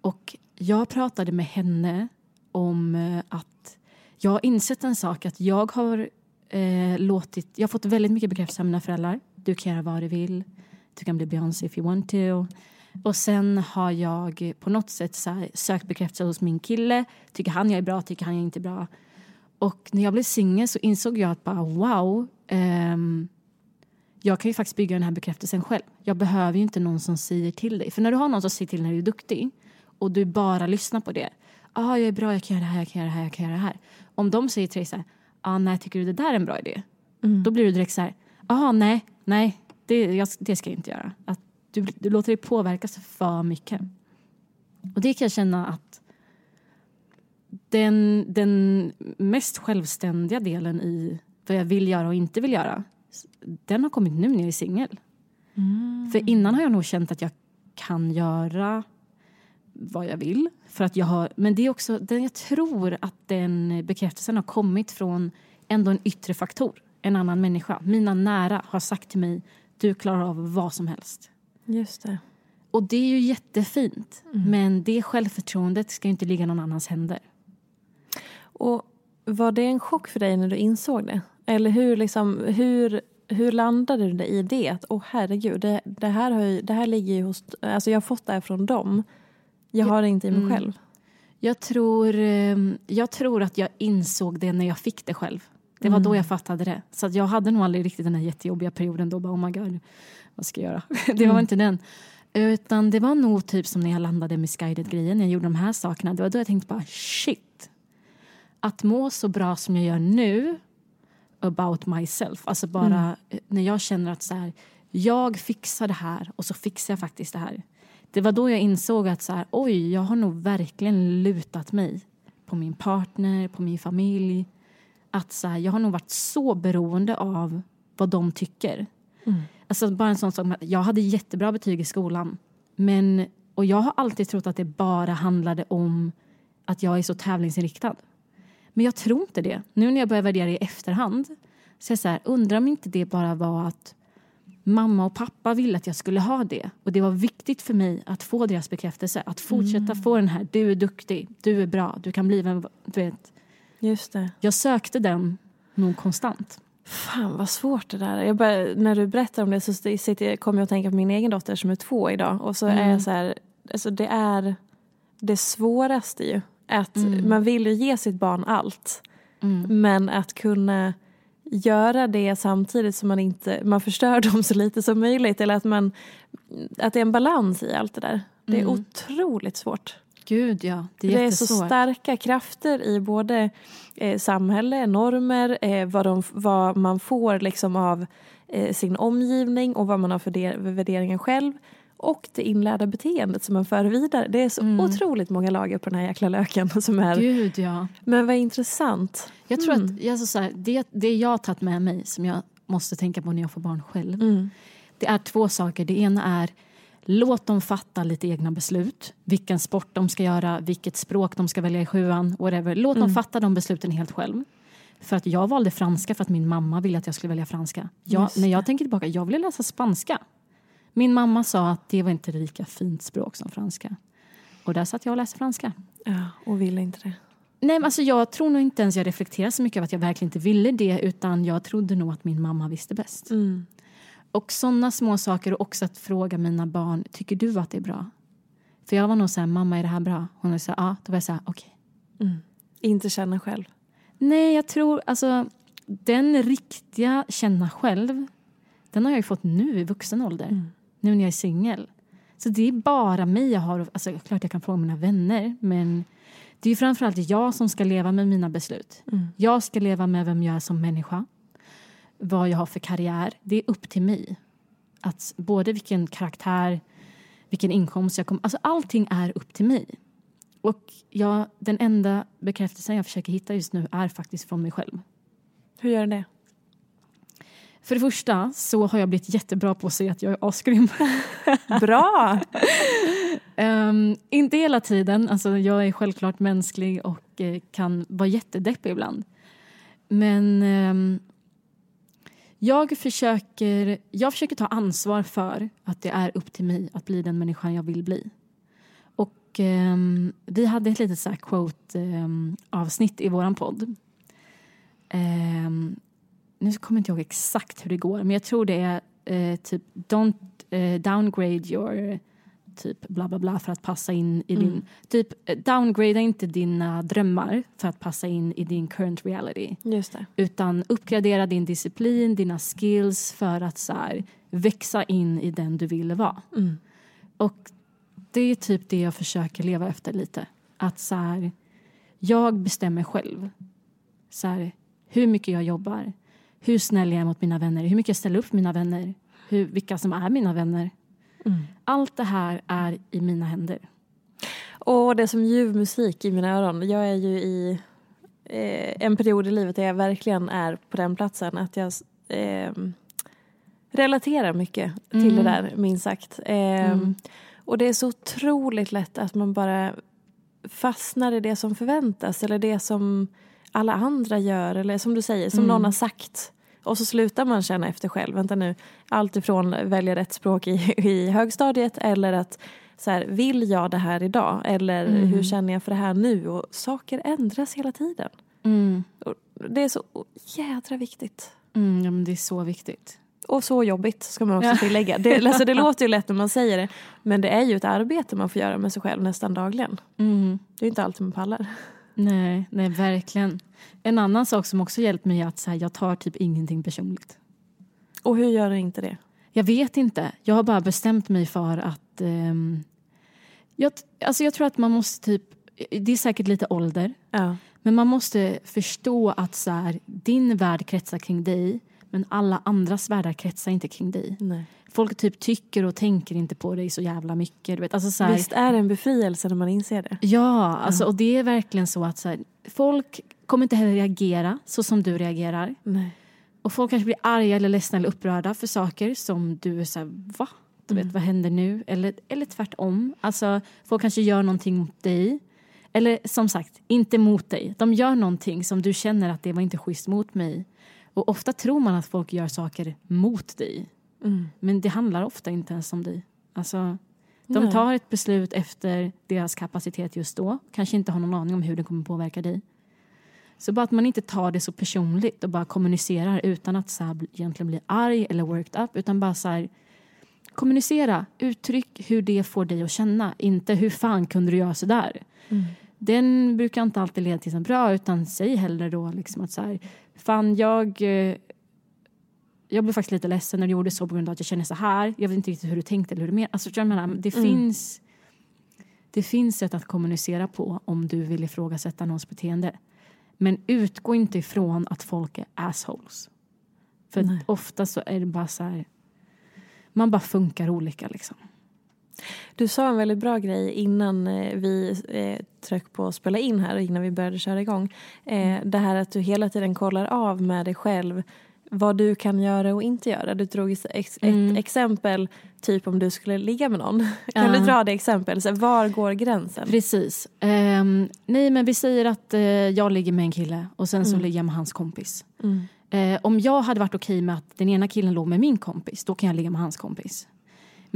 Och jag pratade med henne om eh, att jag har insett en sak att jag har eh, låtit, jag har fått väldigt mycket bekräftelse av mina föräldrar. Du kan göra vad du vill. Du kan bli Beyoncé if you want to. Och sen har jag på något sätt sökt bekräftelse hos min kille. Tycker han jag är bra, tycker han jag är inte bra. Och när jag blev singel så insåg jag att bara wow, ehm, jag kan ju faktiskt bygga den här bekräftelsen själv. Jag behöver ju inte någon som säger till dig. För när du har någon som säger till när du är duktig och du bara lyssnar på det. ah, jag är bra, jag kan göra det här, jag kan göra det här, jag kan göra det här. Om de säger till dig så här, ah, nej, tycker du det där är en bra idé? Då blir du direkt så här, ah, nej, nej, det, jag, det ska jag inte göra. Att du, du låter dig påverkas för mycket. Och det kan jag känna att den, den mest självständiga delen i vad jag vill göra och inte vill göra den har kommit nu när jag är singel. För innan har jag nog känt att jag kan göra vad jag vill. För att jag har, men det är också, den, jag tror att den bekräftelsen har kommit från ändå en yttre faktor. En annan människa. Mina nära har sagt till mig, du klarar av vad som helst. Just det. Och det är ju jättefint. Men det självförtroendet ska inte ligga i någon annans händer. Och var det en chock för dig när du insåg det? Eller hur, liksom, hur, hur landade du i det? Att åh herregud, det, det, här har det här ligger ju hos... Alltså jag har fått det här från dem. Jag har det inte i mig Mm. själv. Jag tror, eh, jag tror att jag insåg det när jag fick det själv. Det var Mm. då jag fattade det. Så jag hade nog aldrig riktigt den här jättejobbiga perioden då. Bara, oh my god, vad ska jag göra? [laughs] det Mm. var inte den. Utan det var nog typ som när jag landade med Skydet-grejen. Jag gjorde de här sakerna. Det var då jag tänkte bara shit. Att må så bra som jag gör nu about myself. Alltså bara eh, när jag känner att så här, jag fixar det här och så fixar jag faktiskt det här. Det var då jag insåg att så här, oj, jag har nog verkligen lutat mig på min partner, på min familj. Att så här, jag har nog varit så beroende av vad de tycker. Alltså bara en sån sak, jag hade jättebra betyg i skolan. Men, och jag har alltid trott att det bara handlade om att jag är så tävlingsinriktad. Men jag tror inte det. Nu när jag börjar värdera i efterhand så jag så här, undrar om inte det bara var att mamma och pappa ville att jag skulle ha det. Och det var viktigt för mig att få deras bekräftelse. Att fortsätta få den här, du är duktig, du är bra, du kan bli vem, du vet. Just det. Jag sökte den nog konstant. Fan vad svårt det där är. jag bara, När du berättar om det så sitter, kommer jag att tänka på min egen dotter som är två idag. Och så är Mm. jag så här, alltså det är det svåraste ju. Att Mm. man vill ju ge sitt barn allt. Men att kunna göra det samtidigt som man inte, man förstör dem så lite som möjligt. Eller att man, att det är en balans i allt det där. Det är Mm. otroligt svårt. Gud ja, det är, Det är så starka krafter i både eh, samhälle, normer, eh, vad, de, vad man får liksom av eh, sin omgivning och vad man har för de- värderingar själv. Och det inlärda beteendet som man för vidare. Det är så otroligt många lager på den här jäkla löken. [laughs] Som är, Gud ja. men vad intressant. Jag tror Mm. att jag, så så här, det, det jag har tagit med mig som jag måste tänka på när jag får barn själv. Mm. Det är två saker. Det ena är låt dem fatta lite egna beslut. Vilken sport de ska göra, vilket språk de ska välja i sjuan, whatever. Låt Mm. dem fatta de besluten helt själv. För att jag valde franska för att min mamma ville att jag skulle välja franska. Jag, när jag tänker tillbaka, jag ville läsa spanska. Min mamma sa att det var inte lika fint språk som franska. Och där satt jag och läste franska. Ja, och vill inte det. Nej, men alltså jag tror nog inte ens jag reflekterar så mycket över att jag verkligen inte ville det utan jag trodde nog att min mamma visste bäst. Mm. Och sådana små saker och också att fråga mina barn, tycker du att det är bra? För jag var nog så här, mamma är det här bra? Hon här, ja. Då var jag så här, okej. Inte känna själv. Nej, jag tror, alltså den riktiga känna själv, den har jag ju fått nu i vuxen ålder. Nu när jag är singel. Så det är bara mig jag har, alltså klart jag kan fråga mina vänner men det är ju framförallt jag som ska leva med mina beslut. Jag ska leva med vem jag är som människa. Vad jag har för karriär. Det är upp till mig. Att både vilken karaktär, vilken inkomst jag kommer... Alltså allting är upp till mig. Och jag, den enda bekräftelsen jag försöker hitta just nu är faktiskt från mig själv. Hur gör det? För det första så har jag blivit jättebra på att säga att jag är asgrym. [laughs] Bra! [laughs] Ehm, inte hela tiden. Alltså, jag är självklart mänsklig och eh, kan vara jättedeppig ibland. Men ehm, jag, försöker, jag försöker ta ansvar för att det är upp till mig att bli den människan jag vill bli. Och eh, vi hade ett litet så här quote-avsnitt ehm, i våran podd. Eh, nu kommer jag inte ihåg exakt hur det går, men jag tror det är eh, typ don't eh, downgrade your typ bla bla bla för att passa in i din... Typ eh, downgrada inte dina drömmar för att passa in i din current reality. Just det. Utan uppgradera din disciplin, dina skills för att så här, växa in i den du vill vara. Och det är typ det jag försöker leva efter lite. Att så här, jag bestämmer själv. Så här, hur mycket jag jobbar, hur snäll jag är mot mina vänner, hur mycket jag ställer upp mina vänner, hur, vilka som är mina vänner. Allt det här är i mina händer. Och det är som ljuv musik i mina öron. Jag är ju i eh, en period i livet där jag verkligen är på den platsen. Att jag eh, relaterar mycket till det där, minst sagt. Eh, Och det är så otroligt lätt att man bara fastnar i det som förväntas eller det som alla andra gör eller som du säger, som någon har sagt. Och så slutar man känna efter själv. Vänta nu, allt ifrån välja rätt språk i, [laughs] i högstadiet eller att så här, vill jag det här idag? Eller hur känner jag för det här nu? Och saker ändras hela tiden. Och det är så jädra viktigt. Mm, ja, men det är så viktigt. Och så jobbigt ska man också tillägga. Det, [laughs] alltså det låter ju lätt när man säger det. Men det är ju ett arbete man får göra med sig själv nästan dagligen. Mm. Det är inte alltid man pallar. Nej, nej, verkligen. En annan sak som också hjälpt mig är att så här, jag tar typ ingenting personligt. Och hur gör du inte det? Jag vet inte. Jag har bara bestämt mig för att... ehm, jag, alltså jag tror att man måste typ... Det är säkert lite ålder. Ja. Men man måste förstå att så här, din värld kretsar kring dig men alla andras världar kretsar inte kring dig. Nej. Folk typ tycker och tänker inte på dig så jävla mycket. Du vet. Alltså så här, Visst är det en befrielse när man inser det? Ja, alltså, och det är verkligen så att så här, folk kommer inte heller reagera så som du reagerar. Nej. Och folk kanske blir arga eller ledsna eller upprörda för saker som du är så här, va? Du vet, vad händer nu? Eller, eller tvärtom. Alltså, folk kanske gör någonting mot dig. Eller som sagt, inte mot dig. De gör någonting som du känner att det var inte schysst mot mig. Och ofta tror man att folk gör saker mot dig. Men det handlar ofta inte ens om dig. Alltså, de Nej. tar ett beslut efter deras kapacitet just då. Kanske inte har någon aning om hur det kommer påverka dig. Så bara att man inte tar det så personligt och bara kommunicerar utan att så här egentligen bli arg eller worked up. Utan bara så här, kommunicera, uttryck hur det får dig att känna. Inte hur fan kunde du göra så där. Den brukar inte alltid leda till något bra utan säg hellre då liksom att så här, fan jag eh, jag blev faktiskt lite ledsen när du gjorde så på grund av att jag känner så här. Jag vet inte riktigt hur du tänkte eller hur du menar. Alltså, jag menar det, finns, det finns sätt att kommunicera på om du vill ifrågasätta någons beteende. Men utgå inte ifrån att folk är assholes. För ofta så är det bara så här... Man bara funkar olika liksom. Du sa en väldigt bra grej innan eh, vi eh, tryckte på att spela in här, innan vi började köra igång. Eh, det här att du hela tiden kollar av med dig själv vad du kan göra och inte göra. Du drog ett, Mm. exempel, typ om du skulle ligga med någon. [laughs] Kan Ja. du dra det exempel? Så här, var går gränsen? Precis. Ehm, nej, men vi säger att eh, jag ligger med en kille och sen så ligger jag med hans kompis. Eh, om jag hade varit okej med att den ena killen låg med min kompis, då kan jag ligga med hans kompis.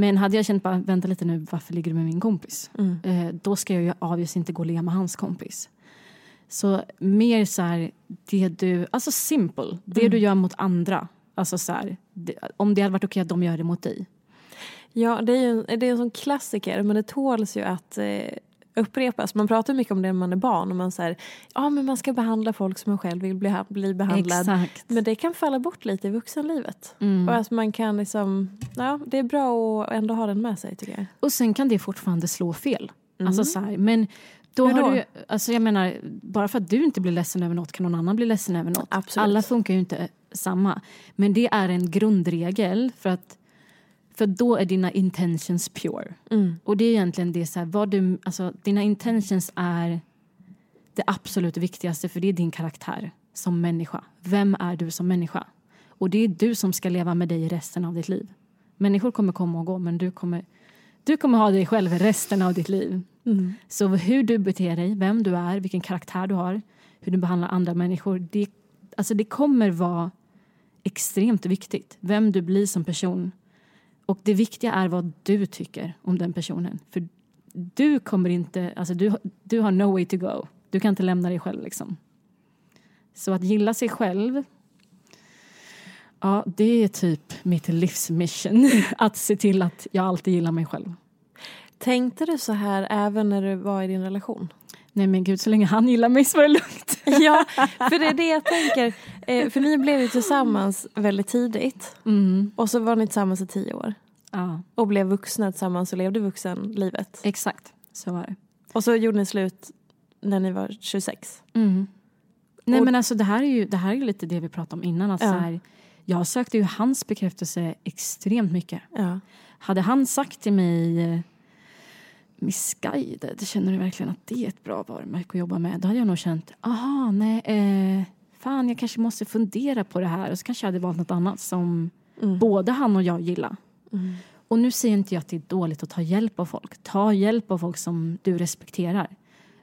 Men hade jag känt bara, vänta lite nu, varför ligger du med min kompis? Eh, då ska jag ju obviously inte gå och ligga med hans kompis. Så mer så här, det du, alltså simple, det du gör mot andra. Alltså så här, det, om det hade varit okej att de gör det mot dig. Ja, det är ju en, det är en sån klassiker, men det tåls ju att eh, upprepas. Man pratar mycket om det när man är barn. Och man säger ja men man ska behandla folk som man själv vill bli, bli behandlad. Exakt. Men det kan falla bort lite i vuxenlivet. Mm. Och att man kan liksom, ja, det är bra att ändå ha den med sig tycker jag. Och sen kan det fortfarande slå fel. Alltså så här, men då Hur har du, alltså jag menar, bara för att du inte blir ledsen över något kan någon annan bli ledsen över något. Absolut. Alla funkar ju inte samma. Men det är en grundregel för att för då är dina intentions pure. Och det är egentligen det så här, vad du, alltså dina intentions är det absolut viktigaste för det är din karaktär som människa. Vem är du som människa? Och det är du som ska leva med dig resten av ditt liv. Människor kommer komma och gå men du kommer, du kommer ha dig själv resten av ditt liv. Så hur du beter dig, vem du är, vilken karaktär du har, hur du behandlar andra människor. Det, alltså det kommer vara extremt viktigt. Vem du blir som person. Och det viktiga är vad du tycker om den personen. För du kommer inte, alltså du, du har no way to go. Du kan inte lämna dig själv liksom. Så att gilla sig själv, ja det är typ mitt livsmission. [laughs] Att se till att jag alltid gillar mig själv. Tänkte du så här även när du var i din relation? Nej men gud, så länge han gillar mig så är det lugnt. [laughs] ja, för det är det jag tänker. Eh, för ni blev ju tillsammans väldigt tidigt. Mm. Och så var ni tillsammans i tio år. Ja, Och blev vuxna tillsammans och levde vuxenlivet. exakt. Så var det. Och så gjorde ni slut när ni var 26. Mm. Nej Och- men alltså det här är ju, det här är lite det vi pratade om innan. Att Ja. här, jag sökte ju hans bekräftelse extremt mycket. Ja. Hade han sagt till mig Misguided, känner du verkligen att det är ett bra varumärke att jobba med? Då hade jag nog känt, aha, nej, eh, fan jag kanske måste fundera på det här. Och så kanske jag hade valt något annat som både han och jag gillar. Och nu säger inte jag att det är dåligt att ta hjälp av folk. Ta hjälp av folk som du respekterar.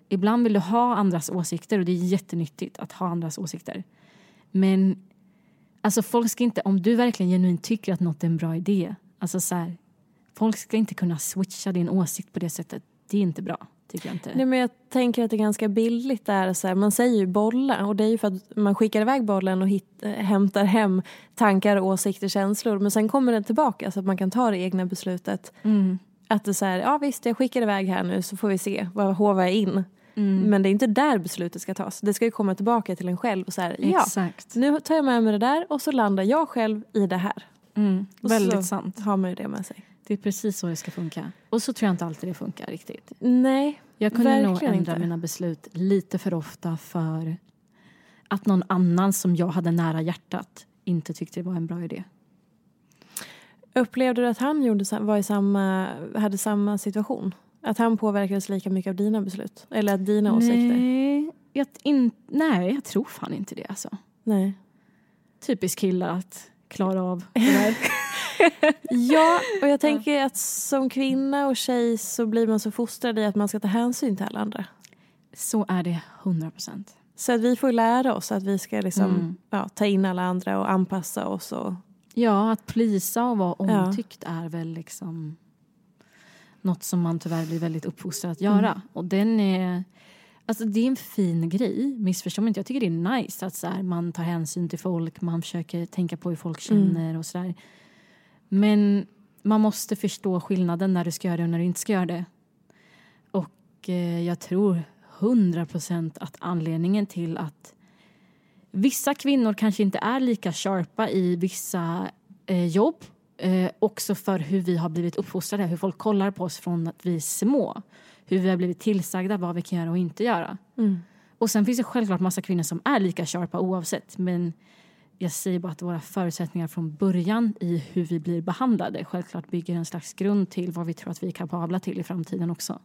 Ibland vill du ha andras åsikter och det är jättenyttigt att ha andras åsikter. Men alltså folk ska inte, om du verkligen genuint tycker att något är en bra idé, alltså så här, folk ska inte kunna switcha din åsikt på det sättet. Det är inte bra. tycker jag inte. Nej, men jag tänker att det är ganska billigt där. Så här, man säger ju bolla och det är ju för att man skickar iväg bollen och hit, äh, hämtar hem tankar, åsikter, känslor. Men sen kommer den tillbaka så att man kan ta det egna beslutet. Mm. Att det är så här, ja visst jag skickar iväg här nu så får vi se vad hovar jag in. Mm. Men det är inte där beslutet ska tas. Det ska ju komma tillbaka till en själv och så här, ja Exakt. nu tar jag med mig det där och så landar jag själv i det här. Mm. Väldigt så sant. har man ju det med sig. Det är precis så det ska funka. Och så tror jag inte alltid det funkar riktigt. Nej, Jag kunde nog ändra inte. mina beslut lite för ofta för att någon annan som jag hade nära hjärtat inte tyckte det var en bra idé. Upplevde du att han gjorde, var i samma, hade samma situation? Att han påverkades lika mycket av dina beslut? Eller att dina åsikter? Nej jag, in, nej, jag tror fan inte det. Alltså. Nej. Typiskt killar att klara av [laughs] det där. [laughs] Ja, och jag tänker att som kvinna och tjej så blir man så fostrad i att man ska ta hänsyn till alla andra. så är det 100 procent. Så att vi får lära oss att vi ska liksom, Mm. ja, ta in alla andra och anpassa oss. Och, Ja, att plisa och vara Ja. omtyckt är väl liksom något som man tyvärr blir väldigt uppfostrad att göra. Och den är, alltså det är en fin grej, missförstå mig inte. Jag tycker det är nice att så här, man tar hänsyn till folk, man försöker tänka på hur folk känner och sådär. Men man måste förstå skillnaden när du ska göra det och när du inte ska göra det. Och eh, jag tror 100 procent att anledningen till att vissa kvinnor kanske inte är lika sharpa i vissa eh, jobb. Eh, också för hur vi har blivit uppfostrade, hur folk kollar på oss från att vi är små. Hur vi har blivit tillsagda vad vi kan göra och inte göra. Och sen finns det självklart massa kvinnor som är lika sharpa oavsett. Men jag säger bara att våra förutsättningar från början i hur vi blir behandlade självklart bygger en slags grund till vad vi tror att vi är kapabla till i framtiden också.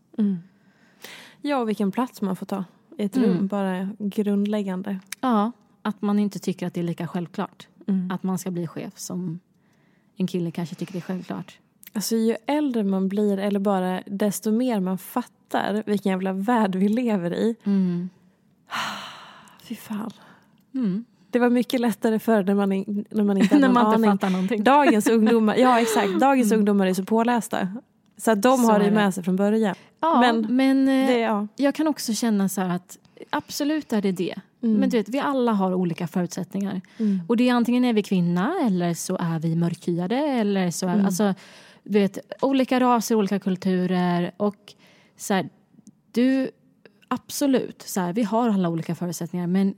ja, och vilken plats man får ta i ett Mm. rum. Bara grundläggande. Ja, att man inte tycker att det är lika självklart. Att man ska bli chef som en kille kanske tycker det är självklart. Alltså ju äldre man blir eller bara desto mer man fattar vilken jävla värld vi lever i. [sighs] Fy fan. Mm. Det var mycket lättare förr när man, in, när man inte hade [laughs] När någon man inte aning. fattar någonting. Dagens ungdomar, ja exakt, [laughs] dagens ungdomar är så pålästa. Så att de Så har det med sig från början. Ja, Men men, eh, Det, ja. jag kan också känna så här att absolut är det det. Men du vet, vi alla har olika förutsättningar. Och det är antingen är vi kvinna eller så är vi mörkhyade eller så är alltså, du vet, olika raser, olika kulturer och så här, du, absolut, så här, vi har alla olika förutsättningar men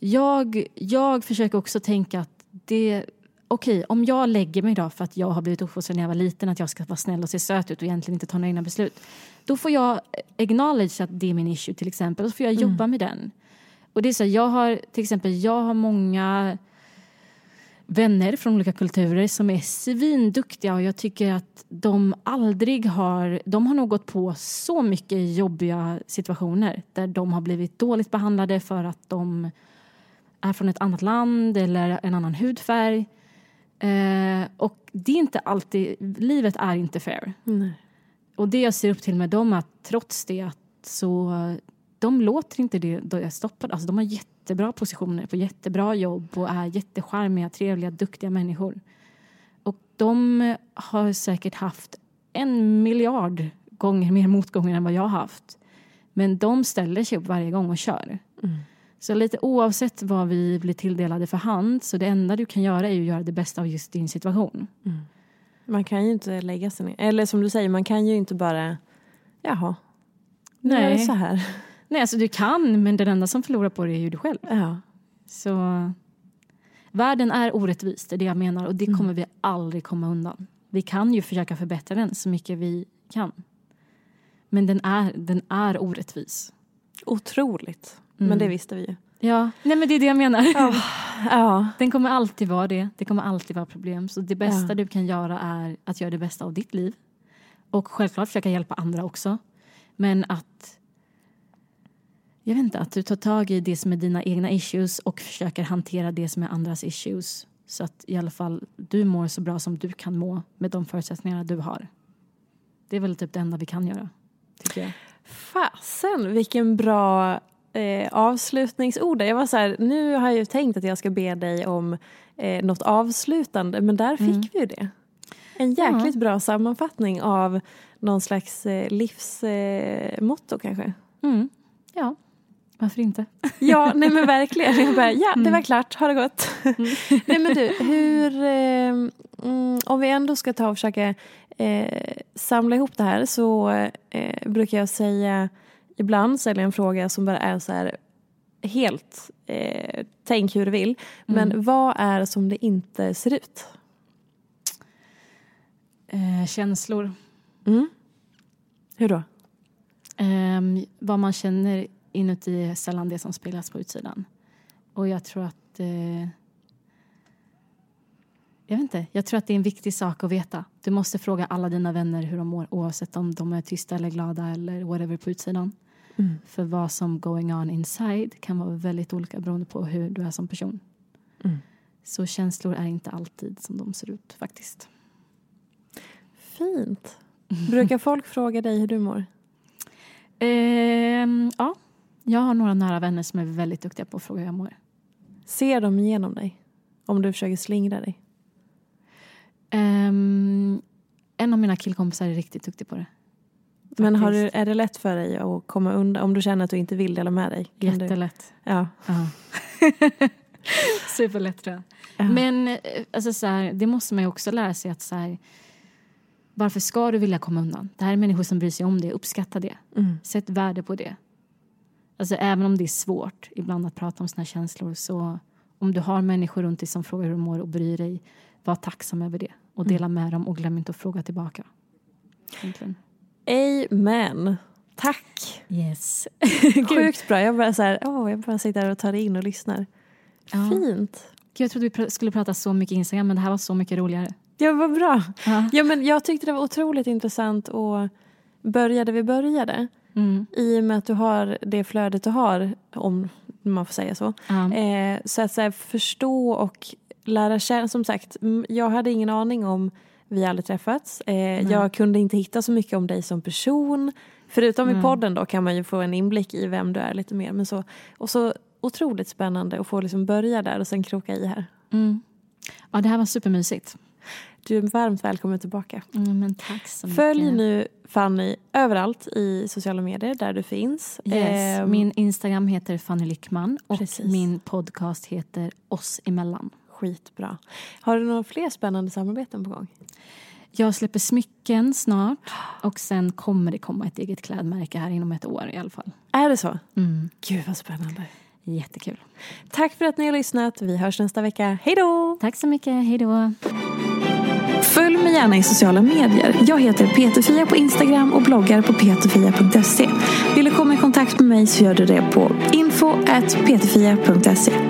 jag, jag försöker också tänka att det Okej, om jag lägger mig då för att jag har blivit uppfostrad när jag var liten att jag ska vara snäll och se söt ut och egentligen inte ta några egna beslut. Då får jag acknowledge att det är min issue till exempel och så får jag jobba med den. Och det är så, jag har till exempel, jag har många vänner från olika kulturer som är svinduktiga och jag tycker att de aldrig har, de har nog gått på så mycket jobbiga situationer där de har blivit dåligt behandlade för att de är från ett annat land eller en annan hudfärg. Eh, och det är inte alltid, livet är inte fair. Nej. Och det jag ser upp till med dem är att trots det att så de låter inte det stoppar. Alltså de har jättebra positioner på jättebra jobb och är jättecharmiga, trevliga, duktiga människor. Och de har säkert haft en miljard gånger mer motgångar än vad jag har haft. Men de ställer sig upp varje gång och kör. Så lite oavsett vad vi blir tilldelade för hand så det enda du kan göra är att göra det bästa av just din situation. Man kan ju inte lägga sig ner. Eller som du säger, man kan ju inte bara, jaha, nu är det Nej. så här. [laughs] Nej, alltså du kan, men den enda som förlorar på det är ju du själv. Ja. Så världen är orättvis, det är det jag menar. Och det kommer vi aldrig komma undan. Vi kan ju försöka förbättra den så mycket vi kan. Men den är, den är orättvis. Otroligt. Mm. Men det visste vi ju. Ja, nej men det är det jag menar. [laughs] Ja. Den kommer alltid vara det. Det kommer alltid vara problem. Så det bästa Ja. du kan göra är att göra det bästa av ditt liv. Och självklart försöka hjälpa andra också. Men att jag vet inte, att du tar tag i det som är dina egna issues och försöker hantera det som är andras issues. Så att i alla fall du mår så bra som du kan må med de förutsättningarna du har. Det är väl typ det enda vi kan göra, tycker jag. Fasen vilken bra eh, avslutningsord. Jag var så här, nu har jag ju tänkt att jag ska be dig om eh, något avslutande men där fick Mm. vi ju det. En jäkligt bra sammanfattning av någon slags eh, livsmotto eh, kanske. Mm. Ja, varför inte? Ja, nej men verkligen. Jag bara, ja, det var klart. Ha det gott. [laughs] nej men du, hur... Eh, mm, om vi ändå ska ta och försöka eh, samla ihop det här så eh, brukar jag säga ibland ställer jag en fråga som bara är så här helt eh, tänk hur du vill. Men Mm. vad är som det inte ser ut? Eh, känslor. Mm. Hur då? Ehm, vad man känner inuti är sällan det som speglas på utsidan. Och jag tror att... Eh, jag vet inte. Jag tror att det är en viktig sak att veta. Du måste fråga alla dina vänner hur de mår oavsett om de är tysta eller glada eller whatever på utsidan. Mm. För vad som going on inside kan vara väldigt olika beroende på hur du är som person. Mm. Så känslor är inte alltid som de ser ut faktiskt. Fint. Brukar folk fråga dig hur du mår? Ehm, ja, jag har några nära vänner som är väldigt duktiga på att fråga hur jag mår. Ser de igenom dig? Om du försöker slingra dig? Ehm, en av mina killkompisar är riktigt duktig på det. Men har du, är det lätt för dig att komma undan? Om du känner att du inte vill dela med dig? Du, Jättelätt. ja. Ja. [laughs] Superlätt tror jag. Ja. Men eh, alltså, så här, det måste man ju också lära sig att så här, varför ska du vilja komma undan? Det här är människor som bryr sig om det, uppskatta det. Mm. Sätt värde på det. Alltså även om det är svårt ibland att prata om sina känslor så om du har människor runt dig som frågar hur du mår och bryr dig, var tacksam över det och dela med dem och glöm inte att fråga tillbaka. Egentligen. Amen. Tack. Yes. [laughs] Sjukt bra. Jag bara, så här, åh, jag bara sitter här och tar in och lyssnar. Ja. Fint. Gud, jag trodde vi pr- skulle prata så mycket Instagram men det här var så mycket roligare. Ja, vad bra. Ja. Ja, men jag tyckte det var otroligt intressant och började vi började. Mm. I och med att du har det flödet du har, om man får säga så. Ja. Eh, så att så här, förstå och lära känna. Som sagt, jag hade ingen aning om vi aldrig träffats. Eh, jag kunde inte hitta så mycket om dig som person. Förutom i Nej. podden då kan man ju få en inblick i vem du är lite mer. Men så, och så otroligt spännande att få liksom börja där och sen kroka i här. Mm. Ja, det här var supermysigt. Du är varmt välkommen tillbaka. Mm, men tack så mycket. Följ nu Fanny överallt i sociala medier där du finns. Yes. Ehm, Min Instagram heter Fanny Lyckman och Precis. min podcast heter Oss emellan. Skitbra. Har du några fler spännande samarbeten på gång? Jag släpper smycken snart och sen kommer det komma ett eget klädmärke här inom ett år i alla fall. Är det så? Mm. Gud vad spännande. Jättekul. Tack för att ni har lyssnat. Vi hörs nästa vecka. Hej då! Tack så mycket. Hej då. Följ mig gärna i sociala medier. Jag heter Peterfia på Instagram och bloggar på peterfia.se. Vill du komma i kontakt med mig så gör du det på info.peterfia.se.